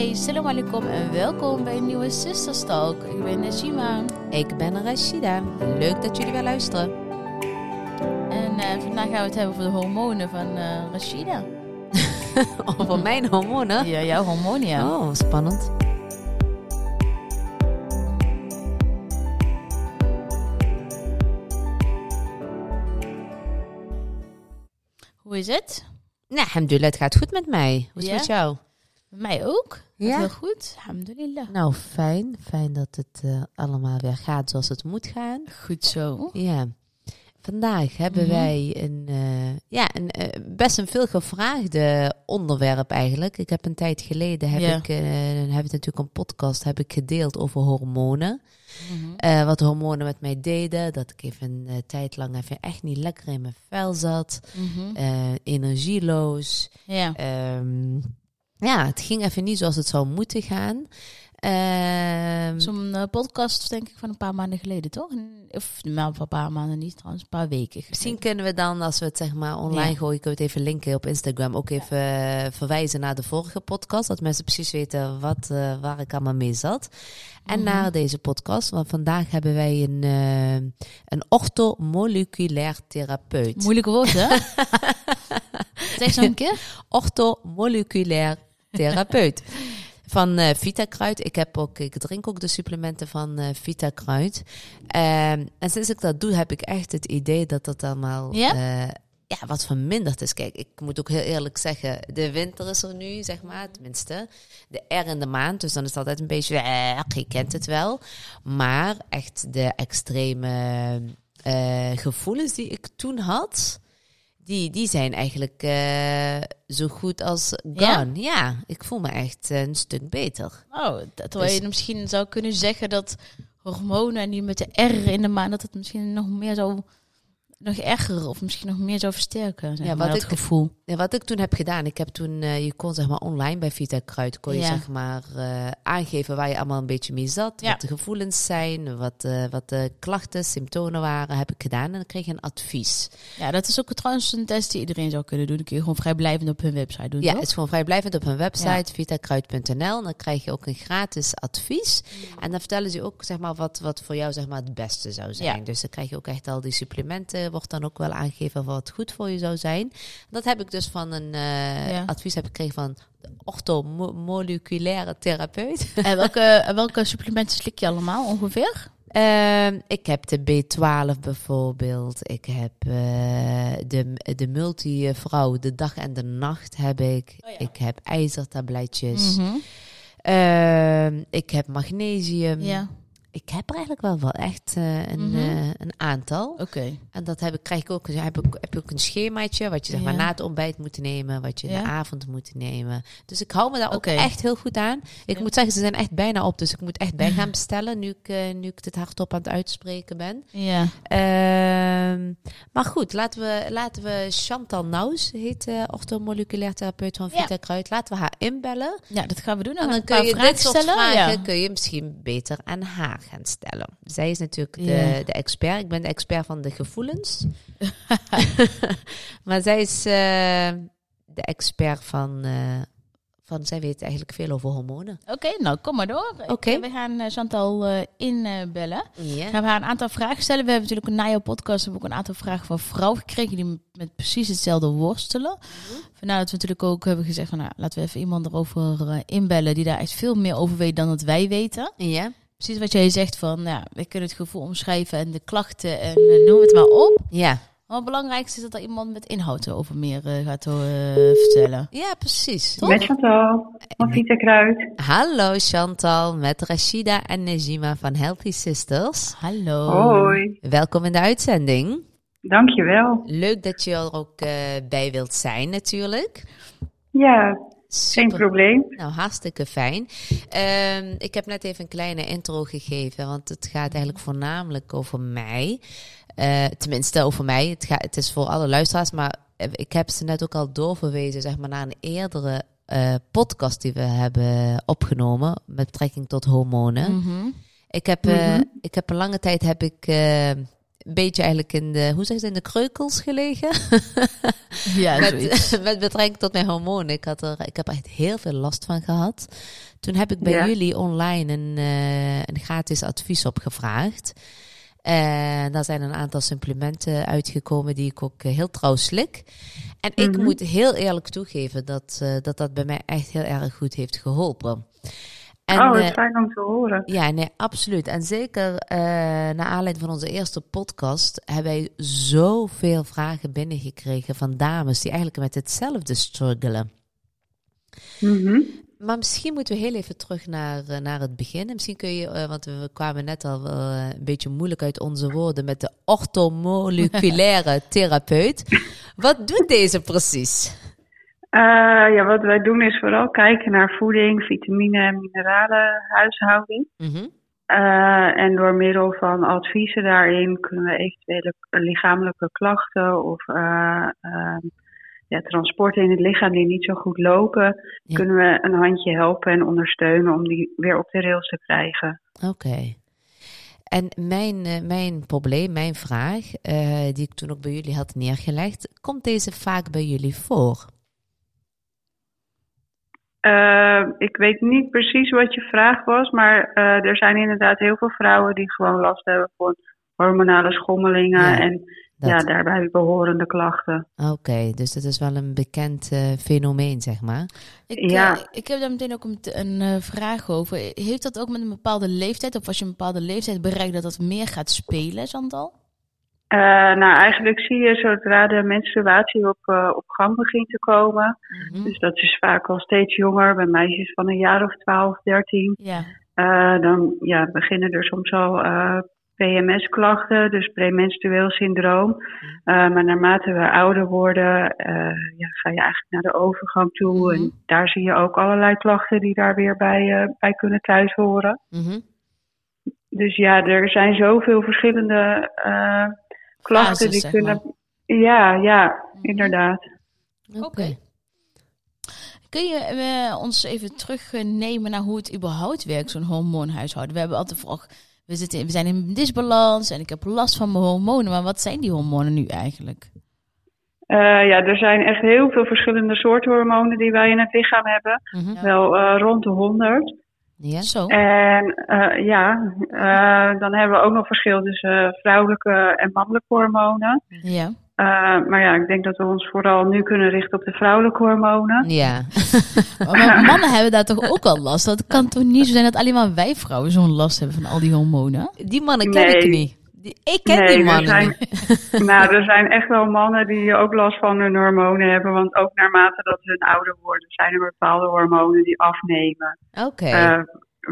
Hey, salam alaikum en welkom bij een nieuwe Sisters Talk. Ik ben Najima. Ik ben Rashida. Leuk dat jullie weer luisteren. En eh, vandaag gaan we het hebben over de hormonen van eh, Rashida. Over mijn hormonen? Ja, jouw hormonen, ja. Oh, spannend. Hoe is het? Nou, alhamdulillah, het gaat goed met mij. Hoe is het Ja? met jou? Mij ook. Ja? Heel goed. Alhamdulillah. Nou, fijn. Fijn dat het eh, allemaal weer gaat zoals het moet gaan. Goed zo. Ja. Vandaag hebben Mhm. wij een, eh, ja, een eh, best een veel gevraagde onderwerp eigenlijk. Ik heb een tijd geleden, heb Ja. ik, heb ik natuurlijk een podcast heb ik gedeeld over hormonen. Mhm. Wat hormonen met mij deden. Dat ik even een tijd lang even echt niet lekker in mijn vel zat. Eh, energieloos. Ja. Ehm, ja, het ging even niet zoals het zou moeten gaan. Ehm, Zo'n eh, podcast, denk ik, van een paar maanden geleden, toch? Of nou, een paar maanden niet, trouwens, een paar weken. misschien kunnen we dan, als we het zeg maar online Ja. gooien, kunnen we het even linken op Instagram. Ook even eh, verwijzen naar de vorige podcast. Dat mensen precies weten wat, eh, waar ik allemaal mee zat. En Mhm. naar deze podcast. Want vandaag hebben wij een, een orthomoleculair therapeut. Moeilijke woord, hè? zeg zo een keer. orthomoleculair therapeut. Van eh Vitakruid. Ik, heb ook, ik drink ook de supplementen van eh Vitakruid. Ehm, en sinds ik dat doe, heb ik echt het idee dat dat allemaal Ja? eh, ja, wat verminderd is. Kijk, ik moet ook heel eerlijk zeggen, de winter is er nu, zeg maar, tenminste. De R in de maand, dus dan is het altijd een beetje, je kent het wel. Maar echt de extreme gevoelens die ik toen had, die, die zijn eigenlijk eh, zo goed als gone. Ja? ik voel me echt een stuk beter. Oh, dat terwijl Dus- je misschien zou kunnen zeggen dat hormonen en die met de R in de maan, dat het misschien nog meer zou, nog erger of misschien nog meer zou versterken. Zeg Ja, maar, wat ik- gevoel. Ja, wat ik toen heb gedaan, ik heb toen, eh, je kon zeg maar online bij Vita Kruid, kon je Ja. zeg maar eh, aangeven waar je allemaal een beetje mee zat, Ja. wat de gevoelens zijn, wat, eh, wat de klachten, symptomen waren, heb ik gedaan en dan kreeg je een advies. Ja, dat is ook trouwens een test die iedereen zou kunnen doen. Dat kun je gewoon vrijblijvend op hun website doen, Ja, toch? het is gewoon vrijblijvend op hun website, vitakruid.nl. Dan krijg je ook een gratis advies. En dan vertellen ze ook zeg maar, wat, wat voor jou zeg maar, het beste zou zijn. Dus dan krijg je ook echt al die supplementen, wordt dan ook wel aangegeven wat goed voor je zou zijn. Dat heb ik dus van een eh, Ja. advies heb ik gekregen van de orthomoleculaire therapeut. En welke, welke supplementen slik je allemaal ongeveer? Ehm, ik heb de B12 bijvoorbeeld. Ik heb eh, de, de multivrouw, de dag en de nacht heb ik. Oh ja. Ik heb ijzertabletjes. Mhm. Ehm, ik heb magnesium. Ja, Ik heb er eigenlijk wel, wel echt eh, een, Mhm. eh, een aantal. oké. En dat heb ik, krijg ik ook, heb ik, heb ik ook een schemaatje wat je zeg maar Ja. na het ontbijt moet nemen, wat je in de avond moet nemen. Dus ik hou me daar ook echt heel goed aan. Ik Ja. moet zeggen, ze zijn echt bijna op, dus ik moet echt bij gaan bestellen nu ik, eh, nu ik dit hardop aan het uitspreken ben. Ja. Ehm, maar goed, laten we, laten we Chantal Naus, heet uh, orthomoleculair therapeut van. Vita Kruid, laten we haar inbellen. ja, dat gaan we doen. En dan kun je dit soort vragen kun je misschien beter aan haar gaan stellen. Zij is natuurlijk de, de expert. Ik ben de expert van de gevoelens. maar zij is eh, de expert van, eh, van... Zij weet eigenlijk veel over hormonen. Oké, nou kom maar door. Oké. We gaan eh, Chantal eh, inbellen. Ja. gaan we haar een aantal vragen stellen. We hebben natuurlijk na jouw podcast hebben we ook een aantal vragen van vrouwen gekregen die met precies hetzelfde worstelen. Vandaar dat we natuurlijk ook hebben gezegd van nou, laten we even iemand erover eh, inbellen die daar echt veel meer over weet dan dat wij weten. Ja. Precies wat jij zegt van, ja, we kunnen het gevoel omschrijven en de klachten en eh, noem het maar op. Ja. Maar het belangrijkste is dat er iemand met inhoud erover meer eh, gaat eh, vertellen. Ja, precies. Toch? Met Chantal van Vita Kruid. Hallo Chantal, met Rashida en Najima van Healthy Sisters. Hallo. Hoi, Welkom in de uitzending. dankjewel. Leuk dat je er ook eh, bij wilt zijn natuurlijk. Ja, geen Super. probleem. Nou, hartstikke fijn. Ehm, ik heb net even een kleine intro gegeven, want het gaat eigenlijk voornamelijk over mij. Eh, tenminste, over mij. Het, gaat, het is voor alle luisteraars, maar ik heb ze net ook al doorverwezen zeg maar, naar een eerdere eh, podcast die we hebben opgenomen met betrekking tot hormonen. Mhm. Ik heb, eh, Mhm. ik heb een lange tijd heb ik, een beetje eigenlijk in de, hoe zeg je in de kreukels gelegen. Ja, met, met betrekking tot mijn hormonen. Ik, had er, ik heb er echt heel veel last van gehad. Toen heb ik bij Ja. jullie online een, eh, een gratis advies op gevraagd. En daar zijn een aantal supplementen uitgekomen die ik ook eh, heel trouw slik. En ik Mhm. moet heel eerlijk toegeven dat, eh, dat dat bij mij echt heel erg goed heeft geholpen. En, oh, dat eh, is fijn om te horen. ja, nee, absoluut. En zeker eh naar aanleiding van onze eerste podcast hebben wij zoveel vragen binnengekregen van dames die eigenlijk met hetzelfde struggelen. Mhm. Maar misschien moeten we heel even terug naar, eh, naar het begin. En misschien kun je, eh, want we kwamen net al eh, een beetje moeilijk uit onze woorden met de orthomoleculaire therapeut. Wat doet deze precies? Ja, wat wij doen is vooral kijken naar voeding, vitamine en mineralen huishouding. Mhm. En door middel van adviezen daarin kunnen we eventuele lichamelijke klachten of eh, eh, ja, transporten in het lichaam die niet zo goed lopen, Ja. kunnen we een handje helpen en ondersteunen om die weer op de rails te krijgen. Oké. En mijn, eh, mijn probleem, mijn vraag, eh, die ik toen ook bij jullie had neergelegd, komt deze vaak bij jullie voor? Eh, ik weet niet precies wat je vraag was, maar er zijn inderdaad heel veel vrouwen die gewoon last hebben van hormonale schommelingen Ja, en dat- ja, daarbij behorende klachten. Oké, dus dat is wel een bekend eh, fenomeen, zeg maar. Ik, Ja. eh, ik heb daar meteen ook een, eh, vraag over. Heeft dat ook met een bepaalde leeftijd, of als je een bepaalde leeftijd bereikt, dat dat meer gaat spelen, Chantal? Nou, eigenlijk zie je zodra de menstruatie op, op gang begint te komen. Mhm. Dus dat is vaak al steeds jonger, bij meisjes van een jaar of 12, 13. Ja. Dan ja, beginnen er soms al PMS-klachten, dus premenstrueel syndroom. Eh, maar naarmate we ouder worden, eh, ja, ga je eigenlijk naar de overgang toe. Mhm. En daar zie je ook allerlei klachten die daar weer bij, eh, bij kunnen thuis horen. Mhm. Dus ja, er zijn zoveel verschillende eh, klachten Fases, die zeg kunnen. Ja, ja, inderdaad. Oké. Kun je eh, ons even terugnemen naar hoe het überhaupt werkt, zo'n hormoonhuishouden? We hebben altijd vooral, we, zitten, in- we zijn in disbalans en ik heb last van mijn hormonen. Maar wat zijn die hormonen nu eigenlijk? Eh, ja, er zijn echt heel veel verschillende soorten hormonen die wij in het lichaam hebben. Mhm. Wel eh, rond de 100. Ja? Zo. En eh, ja, dan hebben we ook nog verschil tussen vrouwelijke en mannelijke hormonen. Ja. Eh, maar ja, ik denk dat we ons vooral nu kunnen richten op de vrouwelijke hormonen. Ja. Maar mannen hebben daar toch ook al last? Dat kan toch niet zo zijn dat alleen maar wij vrouwen zo'n last hebben van al die hormonen? Die mannen ken ik niet. Die, ik ken Nee, die er mannen zijn- niet. nou, er zijn echt wel mannen die ook last van hun hormonen hebben. Want ook naarmate dat hun ouder worden, zijn er bepaalde hormonen die afnemen. Oké. Eh,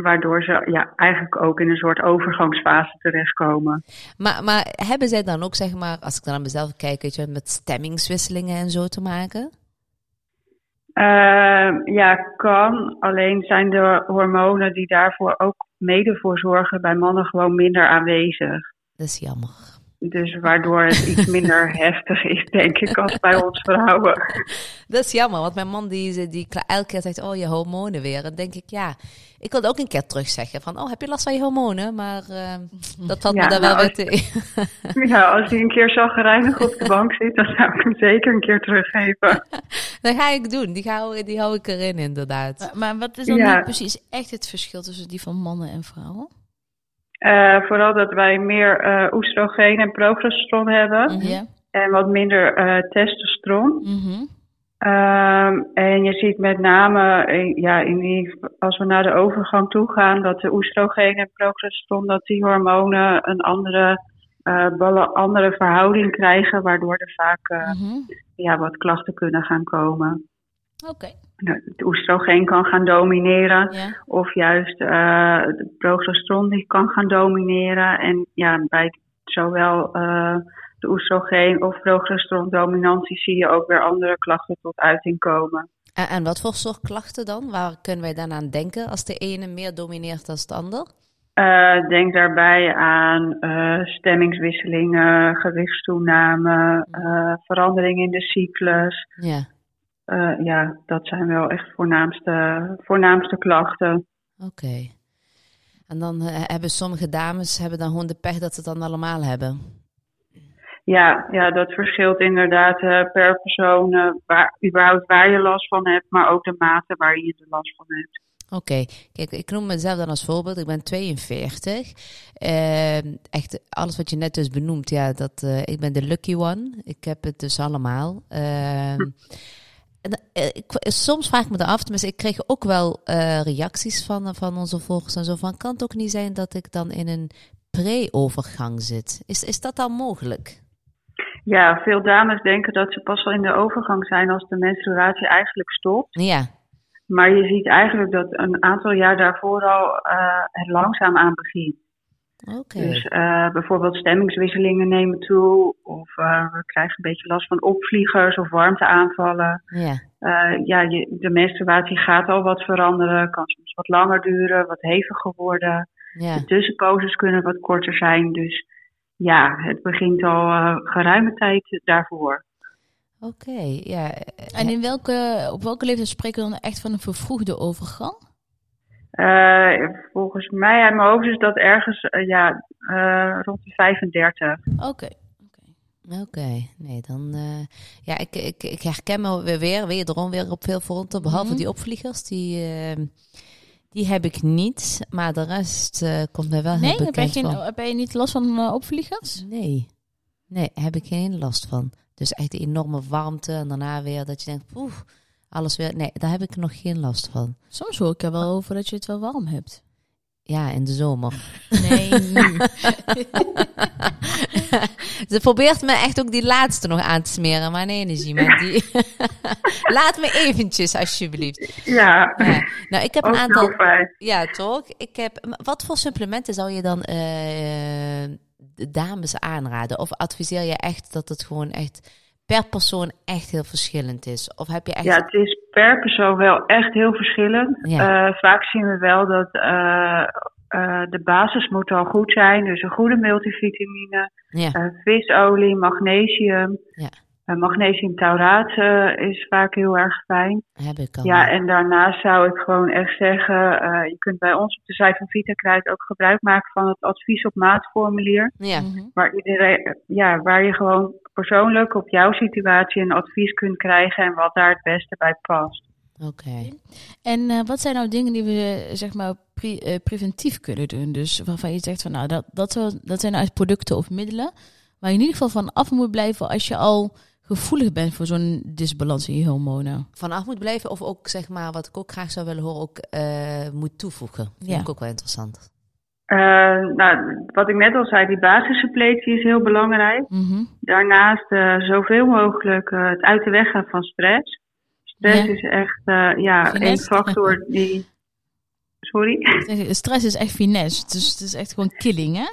waardoor ze ja, eigenlijk ook in een soort overgangsfase terechtkomen. Maar, maar hebben zij dan ook, zeg maar, als ik dan naar mezelf kijk, weet je, met stemmingswisselingen en zo te maken? Eh, ja, kan. Alleen zijn de hormonen die daarvoor ook mede voor zorgen bij mannen gewoon minder aanwezig. Dat is jammer. Dus waardoor het iets minder heftig is, denk ik, als bij ons vrouwen. Dat is jammer, want mijn man die, die elke keer zegt, oh je hormonen weer. Dan denk ik, ja, ik wilde ook een keer terugzeggen van, oh heb je last van je hormonen? Maar eh, dat valt Ja, me daar wel nou, weer tegen. Ja, als hij een keer zagrijnig op de bank zit, dan zou ik hem zeker een keer teruggeven. Dat ga ik doen, die hou, die hou ik erin inderdaad. Maar, maar wat is dan Ja. nu precies echt het verschil tussen die van mannen en vrouwen? Eh, vooral dat wij meer eh oestrogeen en progesteron hebben Mhm. En wat minder eh, testosteron. Mhm. Ehm, en je ziet met name, ja, in die, als we naar de overgang toe gaan, dat de oestrogeen en progesteron, dat die hormonen een andere, bala- andere verhouding krijgen, waardoor er vaak Mhm. ja, wat klachten kunnen gaan komen. Oké. Het oestrogeen kan gaan domineren, Ja. of juist eh de progesteron die kan gaan domineren. En ja, bij zowel eh, de oestrogeen of progesteron dominantie zie je ook weer andere klachten tot uiting komen. En, en wat voor soort klachten dan? Waar kunnen wij dan aan denken als de ene meer domineert dan de ander? Eh, denk daarbij aan stemmingswisselingen, gewichtstoename, eh, verandering in de cyclus. Ja, Eh, ja, dat zijn wel echt voornaamste, voornaamste klachten. oké. En dan eh, hebben sommige dames hebben dan gewoon de pech dat ze het dan allemaal hebben. Ja, ja, dat verschilt inderdaad eh, per persoon waar, überhaupt waar je last van hebt, maar ook de mate waar je er last van hebt. Oké, kijk, ik noem mezelf dan als voorbeeld. Ik ben 42. Ehm, echt, alles wat je net dus benoemt, ja, dat, ik ben de lucky one. Ik heb het dus allemaal. Ik, soms vraag ik me af, tenminste, ik kreeg ook wel eh, reacties van, van onze volgers en zo van, kan het ook niet zijn dat ik dan in een pre-overgang zit? Is, is dat dan mogelijk? Ja, veel dames denken dat ze pas wel in de overgang zijn als de menstruatie eigenlijk stopt. Ja. Maar je ziet eigenlijk dat een aantal jaar daarvoor al uh, het langzaam aan begint. Dus uh, bijvoorbeeld stemmingswisselingen nemen toe, of uh, we krijgen een beetje last van opvliegers of warmteaanvallen. Ja. ja, je, de menstruatie gaat al wat veranderen, kan soms wat langer duren, wat heviger worden. Ja. De tussenposes kunnen wat korter zijn, dus ja, het begint al geruime tijd daarvoor. Oké, ja. En in welke, op welke leeftijd spreken we dan echt van een vervroegde overgang? Uh, volgens mij uit mijn hoofd is dat ergens uh, ja, uh, rond de 35. Oké. Oké, nee, dan. ja, ik, ik, ik herken me weer, weer wederom weer op veel fronten. Behalve Mhm. die opvliegers, die, die heb ik niet. Maar de rest komt mij wel heel Nee, heb je, bekend geen, van. heb je niet last van uh, opvliegers? Nee, nee, heb ik geen last van. Dus echt die enorme warmte en daarna weer dat je denkt, poeh, alles weer. Nee, daar heb ik nog geen last van. Soms hoor ik er wel over dat je het wel warm hebt. Ja, in de zomer. Nee, nu. Ze probeert me echt ook die laatste nog aan te smeren, maar nee, energie, maar die... Laat me eventjes, alsjeblieft. Ja, Ja. Nou, ik heb een aantal... Ja, toch? Ik heb... Wat voor supplementen zou je dan eh, de dames aanraden? Of adviseer je echt dat het gewoon echt per persoon echt heel verschillend is? Of heb je echt... Ja, het is per persoon wel echt heel verschillend. Ja. Uh, vaak zien we wel dat uh, uh, de basis moet al goed zijn. Dus een goede multivitamine, Ja. visolie, magnesium. Ja. Uh, magnesiumtauraat uh, is vaak heel erg fijn. Heb ik al. Ja, en daarnaast zou ik gewoon echt zeggen, uh, je kunt bij ons op de site van VitaKruid ook gebruik maken van het advies op maat formulier. Ja. Mhm. Waar, iedereen, ja, waar je gewoon persoonlijk op jouw situatie een advies kunt krijgen en wat daar het beste bij past. Oké. En uh, wat zijn nou dingen die we zeg maar pre uh, preventief kunnen doen? Dus waarvan je zegt van nou, dat, dat, zo- dat zijn nou producten of middelen waar je in ieder geval van af moet blijven als je al gevoelig bent voor zo'n disbalans in je hormonen. Vanaf moet blijven of ook, zeg maar, wat ik ook graag zou willen horen, ook eh, moet toevoegen. Vind Ja. ik ook wel interessant. Uh, nou, wat ik net al zei, die basissuppletie is heel belangrijk. Mhm. Daarnaast uh, zoveel mogelijk uh, het uit de weg gaan van stress. Stress Ja. is echt uh, ja, een factor die. Sorry? Stress is echt finesse, dus het is echt gewoon killing, hè?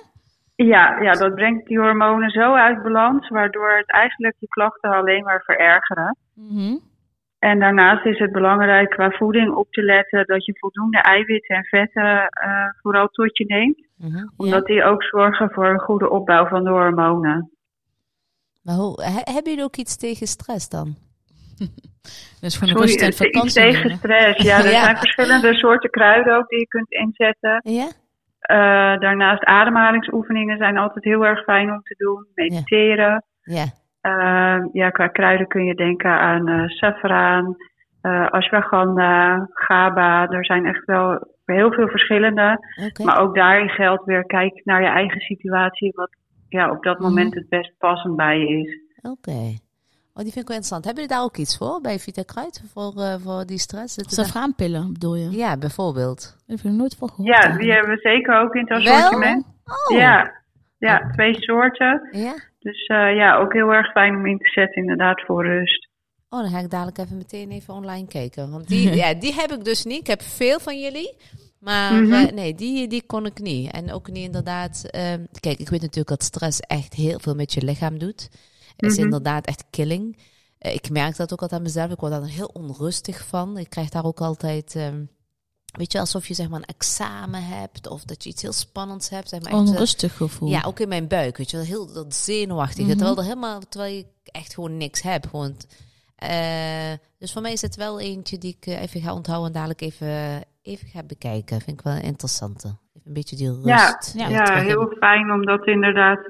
Ja, ja, dat brengt die hormonen zo uit balans, waardoor het eigenlijk je klachten alleen maar verergeren. Mhm. En daarnaast is het belangrijk qua voeding op te letten dat je voldoende eiwitten en vetten uh, vooral tot je neemt. Mhm. Omdat die ook zorgen voor een goede opbouw van de hormonen. Maar hoe, he- hebben jullie ook iets tegen stress dan? Dus gewoon een Sorry, rust en iets vakantie tegen stress. Ja, er Ja. zijn verschillende soorten kruiden ook die je kunt inzetten. Ja? Uh, daarnaast ademhalingsoefeningen zijn altijd heel erg fijn om te doen. Mediteren. Ja. Uh, ja, qua kruiden kun je denken aan uh, saffraan, uh, ashwagandha, GABA. Er zijn echt wel heel veel verschillende. Maar ook daarin geldt weer, kijk naar je eigen situatie. Wat ja, op dat Mhm. moment het best passend bij je is. Oké. Oh, die vind ik wel interessant. Hebben jullie daar ook iets voor bij Vita Kruid? Voor, eh, voor die stress? Safraanpillen bedoel je? Ja, bijvoorbeeld. Dat heb ik nog nooit van gehoord. Ja, eigenlijk. die hebben we zeker ook in het Wel? assortiment. Oh. Ja, ja, twee soorten. Ja? Dus uh, ja, ook heel erg fijn om in te zetten inderdaad voor rust. Oh, dan ga ik dadelijk even meteen even online kijken. Want die, ja, die heb ik dus niet. Ik heb veel van jullie. Maar Mhm. eh, nee, die, die kon ik niet. En ook niet inderdaad... ehm, kijk, ik weet natuurlijk dat stress echt heel veel met je lichaam doet. Is Mhm. inderdaad echt killing. Eh, ik merk dat ook altijd aan mezelf. Ik word daar heel onrustig van. Ik krijg daar ook altijd... ehm, weet je, alsof je zeg maar een examen hebt. Of dat je iets heel spannends hebt. Zeg maar, echt, eh, Onrustig gevoel. ja, ook in mijn buik, weet je wel, heel dat zenuwachtige. Mhm. Terwijl er helemaal, terwijl ik echt gewoon niks heb. Gewoon, eh, dus voor mij is het wel eentje die ik even ga onthouden en dadelijk even, even ga bekijken. Vind ik wel een interessante. Vind Een beetje die rust. ja, heel fijn om dat inderdaad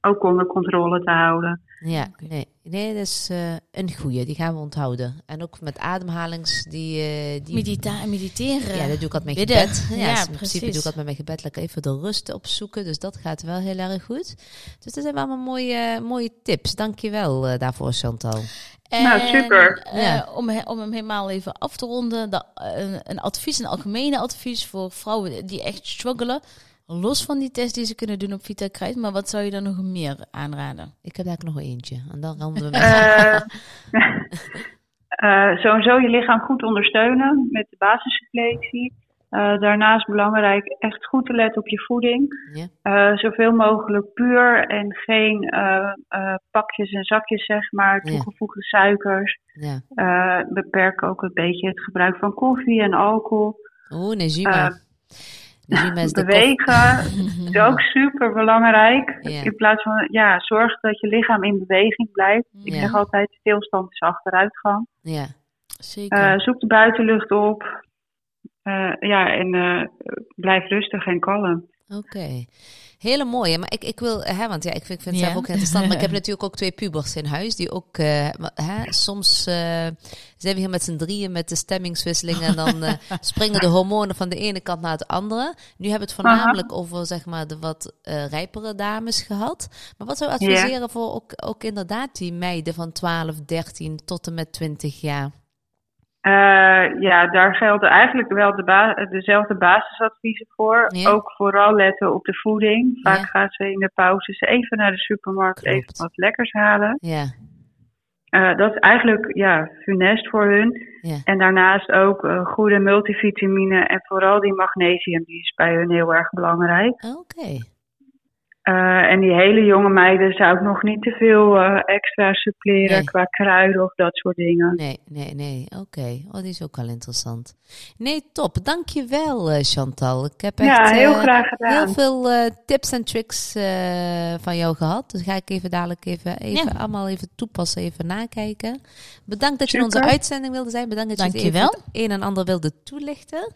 ook onder controle te houden. Ja, nee, nee, dat is eh, een goeie. Die gaan we onthouden. En ook met ademhalings, die... eh, die Medita mediteren. ja, dat doe ik altijd met Bidden. gebed. Ja, Ja, dus in principe doe ik altijd met mijn gebed lekker even de rust opzoeken. Dus dat gaat wel heel erg goed. Dus dat zijn wel allemaal mooie, mooie tips. Dank je wel eh, daarvoor, Chantal. En, Nou, super. eh, Ja. om, he- om hem helemaal even af te ronden, dat, een, een advies, een algemene advies voor vrouwen die echt struggelen. Los van die test die ze kunnen doen op Vita Kruid, maar wat zou je dan nog meer aanraden? Ik heb daar ook nog eentje. En dan ronden we met... Eh, eh, sowieso je lichaam goed ondersteunen met de basissuppletie. Eh, daarnaast belangrijk echt goed te letten op je voeding. Ja. Eh, zoveel mogelijk puur en geen eh, eh, pakjes en zakjes, zeg maar, Ja. toegevoegde suikers. Ja. Eh, beperk ook een beetje het gebruik van koffie en alcohol. Oeh, Nejima. Bewegen is ook super belangrijk. Ja. In plaats van, ja, zorg dat je lichaam in beweging blijft. Ik Ja. zeg altijd, stilstand is achteruitgang. Ja. Zeker. Eh, zoek de buitenlucht op. Eh, ja, en eh, blijf rustig en kalm. Oké. Hele mooie. Maar ik, ik wil, hè, want ja, ik vind, ik vind het Ja. zelf ook interessant. Maar ik heb natuurlijk ook twee pubers in huis. Die ook, eh, hè, soms eh, zijn we hier met z'n drieën met de stemmingswisselingen. En dan eh, springen de hormonen van de ene kant naar de andere. Nu hebben we het voornamelijk over, zeg maar, de wat eh, rijpere dames gehad. Maar wat zou je adviseren voor ook, ook inderdaad die meiden van 12, 13 tot en met 20 jaar? Eh, ja, daar gelden eigenlijk wel de ba- dezelfde basisadviezen voor. Ja. Ook vooral letten op de voeding. Vaak Ja. gaan ze in de pauzes even naar de supermarkt, Klopt. even wat lekkers halen. Ja, Eh, dat is eigenlijk ja, funest voor hun. ja. En daarnaast ook eh, goede multivitamine en vooral die magnesium, die is bij hun heel erg belangrijk. Oké. Eh, en die hele jonge meiden zou ik nog niet te veel eh, extra suppleren Nee. qua kruiden of dat soort dingen. Nee, nee, nee. Oké. Oh, die is ook wel interessant. Nee, top. Dankjewel, eh Chantal. Ik heb echt ja, heel graag gedaan. heel veel eh, tips en tricks eh, van jou gehad. Dus ga ik even dadelijk even, even Ja. allemaal even toepassen, even nakijken. Bedankt dat je in onze uitzending wilde zijn. Bedankt dat je het even Dankjewel. het een en ander wilde toelichten.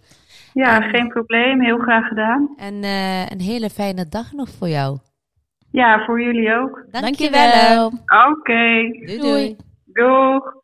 Ja, geen probleem. Heel graag gedaan. En eh, een hele fijne dag nog voor jou. Ja, voor jullie ook. Dankjewel. Oké, Doei, Doei. doei. doeg.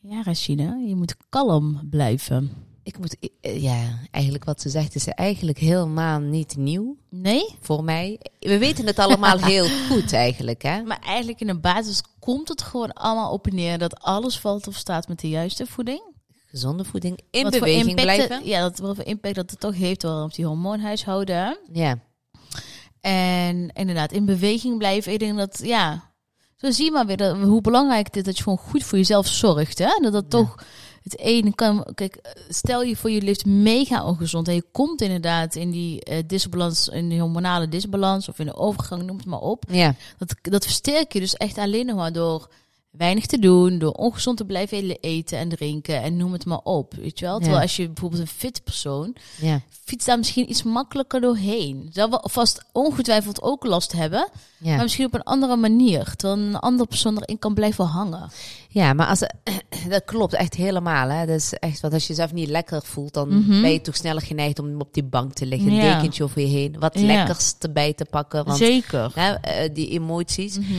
Ja, Rashida, je moet kalm blijven. Ik moet, eh, ja, eigenlijk wat ze zegt is eigenlijk helemaal niet nieuw Nee? voor mij. We weten het allemaal heel goed eigenlijk, hè? Maar eigenlijk in de basis komt het gewoon allemaal op en neer dat alles valt of staat met de juiste voeding. Gezonde voeding, in Wat voor beweging impact blijven. Ja, dat, wat voor impact dat het toch heeft wel op die hormoonhuishouden. Ja, En inderdaad, in beweging blijven. Ik denk dat, ja, zo zie je maar weer dat, hoe belangrijk het is dat je gewoon goed voor jezelf zorgt. Hè? Dat dat Ja. toch het ene kan. Kijk, stel je voor je leeft mega ongezond en je komt inderdaad in die eh, disbalans, in die hormonale disbalans of in de overgang, noem het maar op. ja, Dat, dat versterk je dus echt alleen nog maar door weinig te doen, door ongezond te blijven eten en drinken en noem het maar op. Weet je wel? Terwijl Ja. als je bijvoorbeeld een fit persoon ja, fietst daar misschien iets makkelijker doorheen. Zal wel vast ongetwijfeld ook last hebben, maar misschien op een andere manier. Terwijl een andere persoon erin kan blijven hangen. Ja, maar als, dat klopt echt helemaal. Hè? Dat is echt, want als je jezelf niet lekker voelt, dan Mhm. ben je toch sneller geneigd om op die bank te liggen. Een dekentje over je heen. Wat lekkers erbij te pakken. Want Zeker. hè, eh, die emoties. Mhm.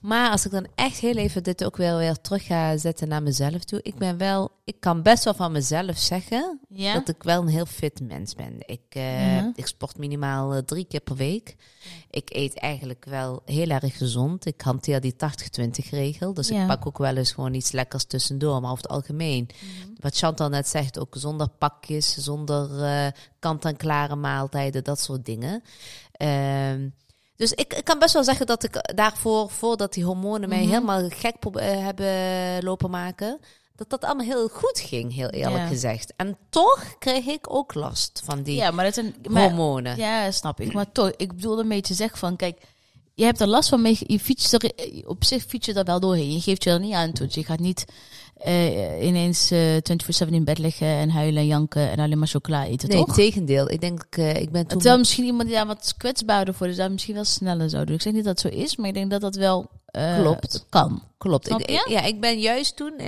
Maar als ik dan echt heel even dit ook wel weer terug ga zetten naar mezelf toe. Ik ben wel, ik kan best wel van mezelf zeggen Ja. dat ik wel een heel fit mens ben. Ik, Ja. ik sport minimaal eh, drie keer per week. Ik eet eigenlijk wel heel erg gezond. Ik hanteer die 80-20 regel. Dus Ja. ik pak ook wel eens gewoon iets lekkers tussendoor. Maar over het algemeen, wat Chantal net zegt, ook zonder pakjes, zonder eh, kant-en-klare maaltijden, dat soort dingen. Ehm, dus ik, ik kan best wel zeggen dat ik daarvoor, voordat die hormonen mij Mhm. helemaal gek eh, hebben lopen maken, dat dat allemaal heel goed ging, heel eerlijk Ja. gezegd. En toch kreeg ik ook last van die ja, maar dat zijn maar, hormonen. Ja, snap ik. Maar toch, ik bedoel een beetje zeggen van, kijk, je hebt er last van mee. Je fietst er, op zich fiets je er wel doorheen. Je geeft je er niet aan toe. Dus je gaat niet eh, ineens eh 24-7 in bed liggen en huilen en janken en alleen maar chocola eten, nee, toch? tegendeel. Ik denk, eh, ik ben toen... Terwijl misschien iemand die daar wat kwetsbaarder voor is, daar misschien wel sneller zou doen. Ik zeg niet dat het zo is, maar ik denk dat dat wel eh, Klopt. kan. Klopt. Ik, ja, ik ben juist toen eh,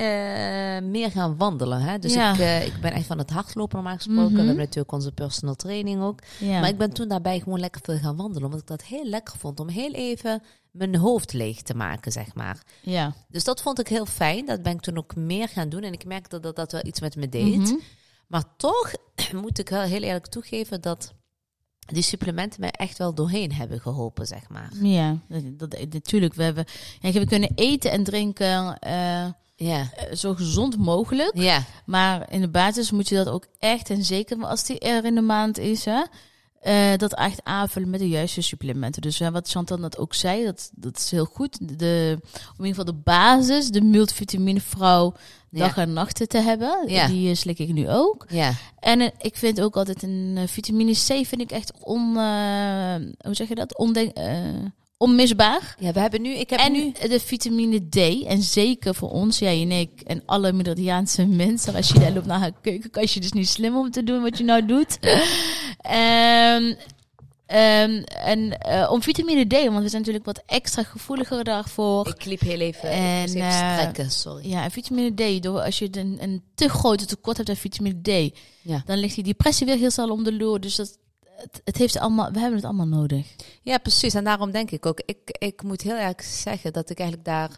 meer gaan wandelen. Hè? Dus Ja. ik, eh, ik ben echt van het hardlopen normaal gesproken. Mhm. We hebben natuurlijk onze personal training ook. Ja. Maar ik ben toen daarbij gewoon lekker veel gaan wandelen. Omdat ik dat heel lekker vond om heel even mijn hoofd leeg te maken, zeg maar. ja. Dus dat vond ik heel fijn. Dat ben ik toen ook meer gaan doen. En ik merkte dat dat wel iets met me deed. Mhm. Maar toch moet ik wel heel eerlijk toegeven dat die supplementen mij echt wel doorheen hebben geholpen, zeg maar. Ja, natuurlijk. We, hebben, ja, we kunnen eten en drinken eh, Ja. eh, zo gezond mogelijk. Ja. Maar in de basis moet je dat ook echt, en zeker als die er in de maand is, hè, eh, dat echt aanvullen met de juiste supplementen. Dus hè, wat Chantal net ook zei, dat, dat is heel goed. De, in ieder geval de basis, de multivitamine vrouw dag en nachten te hebben. Ja. Die eh, slik ik nu ook. Ja. En eh, ik vind ook altijd een eh, vitamine C vind ik echt on, eh, hoe zeg je dat? Ondenk, eh, onmisbaar. Ja, we hebben nu... Ik heb En nu... de vitamine D. En zeker voor ons, jij en ik en alle Middellandse mensen. Als je daar loopt naar haar keukenkastje, dus niet slim om te doen wat je nou doet. Ehm, ehm, en eh, om vitamine D, want we zijn natuurlijk wat extra gevoeliger daarvoor. Ik liep heel even, En, even eh, strekken, sorry. Ja, en vitamine D, door als je een, een te grote tekort hebt aan vitamine D, Ja. dan ligt die depressie weer heel snel om de loer. Dus dat, het, het heeft allemaal, we hebben het allemaal nodig. Ja, precies. En daarom denk ik ook, ik, ik moet heel erg zeggen dat ik eigenlijk daar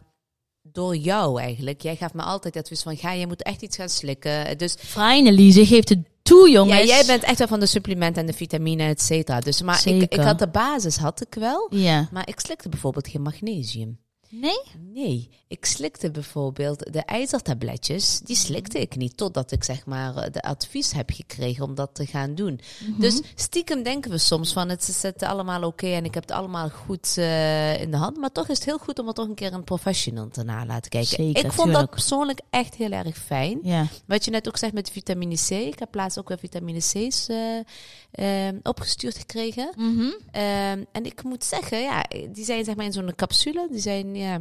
door jou eigenlijk, jij gaf me altijd advies van, ga, je moet echt iets gaan slikken. Dus Finally, ze geeft het toe, jongens. ja, jij bent echt wel van de supplementen en de vitamine, et cetera. Dus, maar ik, ik had de basis, had ik wel. Ja. Maar ik slikte bijvoorbeeld geen magnesium. Nee? Nee, ik slikte bijvoorbeeld de ijzertabletjes. Die slikte ik niet totdat ik zeg maar eh, de advies heb gekregen om dat te gaan doen. Mhm. Dus stiekem denken we soms van het is het allemaal oké en ik heb het allemaal goed eh, in de hand. Maar toch is het heel goed om er toch een keer een professional te na laten kijken. Zeker, ik vond tuurlijk. dat persoonlijk echt heel erg fijn. Ja. Wat je net ook zegt met vitamine C. Ik heb laatst ook weer vitamine C's eh, eh, opgestuurd gekregen. Mhm. Ehm, en ik moet zeggen, ja, die zijn zeg maar in zo'n capsule. Die zijn, ja...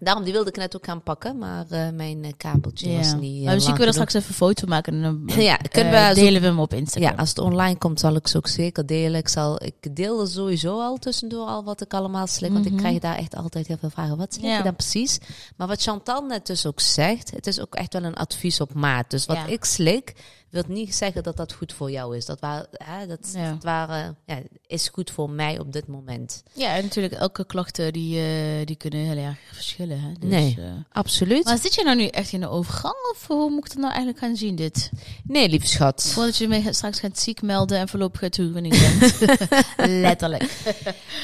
Daarom, die wilde ik net ook gaan pakken, maar eh, mijn eh, kabeltje was niet uh, maar misschien kunnen we er straks even een foto maken en dan Ja, kunnen eh, we zo- delen we hem op Instagram. Ja, als het online komt, zal ik ze ook zeker delen. Ik, zal, ik deel er sowieso al tussendoor al wat ik allemaal slik. Want ik Mhm. krijg daar echt altijd heel veel vragen. Wat slik Ja. je dan precies? Maar wat Chantal net dus ook zegt, het is ook echt wel een advies op maat. Dus wat Ja. ik slik, wil niet zeggen dat dat goed voor jou is. Dat, waar, hè, dat, Ja. dat waren, ja, is goed voor mij op dit moment. Ja, en natuurlijk elke klachten die, eh, die kunnen heel erg verschillen. Hè? Dus, Nee. eh, Absoluut. maar zit je nou nu echt in de overgang of hoe moet ik het nou eigenlijk gaan zien dit? nee, lieve schat. Voordat je me straks gaat ziek melden en voorlopig gaat toegening bent. Letterlijk.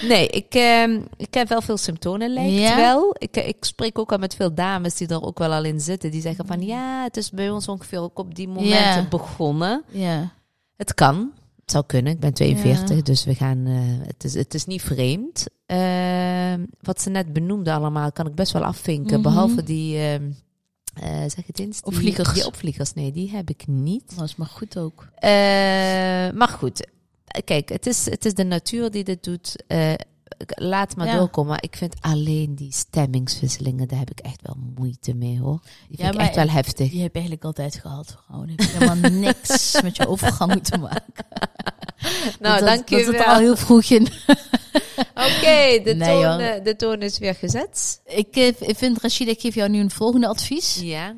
Nee, ik, ehm, ik heb wel veel symptomen, lijkt Ja? wel. Ik, ik spreek ook al met veel dames die er ook wel al in zitten. Die zeggen van, ja, het is bij ons ongeveer ook op die momenten Ja. Begonnen. Ja. Het kan. Het zou kunnen. Ik ben 42, Ja. dus we gaan. eh, het, is, het is niet vreemd. Ehm, wat ze net benoemde allemaal, kan ik best wel afvinken. Mhm. Behalve die. eh, zeg het eens. Die, Opvliegers. Die opvliegers, nee, die heb ik niet. Dat is maar goed ook. Eh, maar goed, kijk, het is, het is de natuur die dit doet. Laat maar Ja. doorkomen. Maar ik vind alleen die stemmingswisselingen, daar heb ik echt wel moeite mee hoor. Die Ja, vind ik echt wel heftig. Die heb je eigenlijk altijd gehad. Gewoon. Die heeft helemaal niks met je overgang te maken. Nou, dat, dank je Dat zit er wel. al heel vroeg in. Oké, de, Nee, toon, eh, de toon is weer gezet. Ik, eh, ik vind, Rashida, ik geef jou nu een volgende advies. Ja,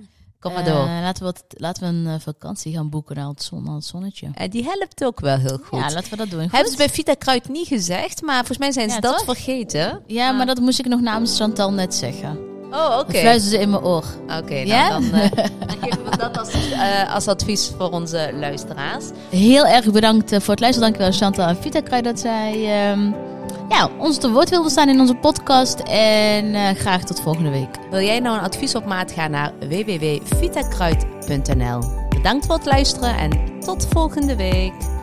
kom maar Eh, door. laten, we wat, laten we een eh, vakantie gaan boeken naar het, zon, naar het zonnetje. En die helpt ook wel heel goed. Ja, laten we dat doen. Goed? Hebben ze bij Vita Kruid niet gezegd, maar volgens mij zijn ze Ja, dat toch? vergeten. Ja, maar dat moest ik nog namens Chantal net zeggen. Oh, oké. Fluisterde ze in mijn oor. Oké, nou, Ja? dan, eh, dan geven we dat als, eh, als advies voor onze luisteraars. Heel erg bedankt eh, voor het luisteren. Dankjewel Chantal en Vita Kruid dat zij ehm, ja, ons te woord wilden staan in onze podcast. En eh, graag tot volgende week. Wil jij nou een advies op maat? Ga naar www.vitakruid.nl. Bedankt voor het luisteren en tot volgende week.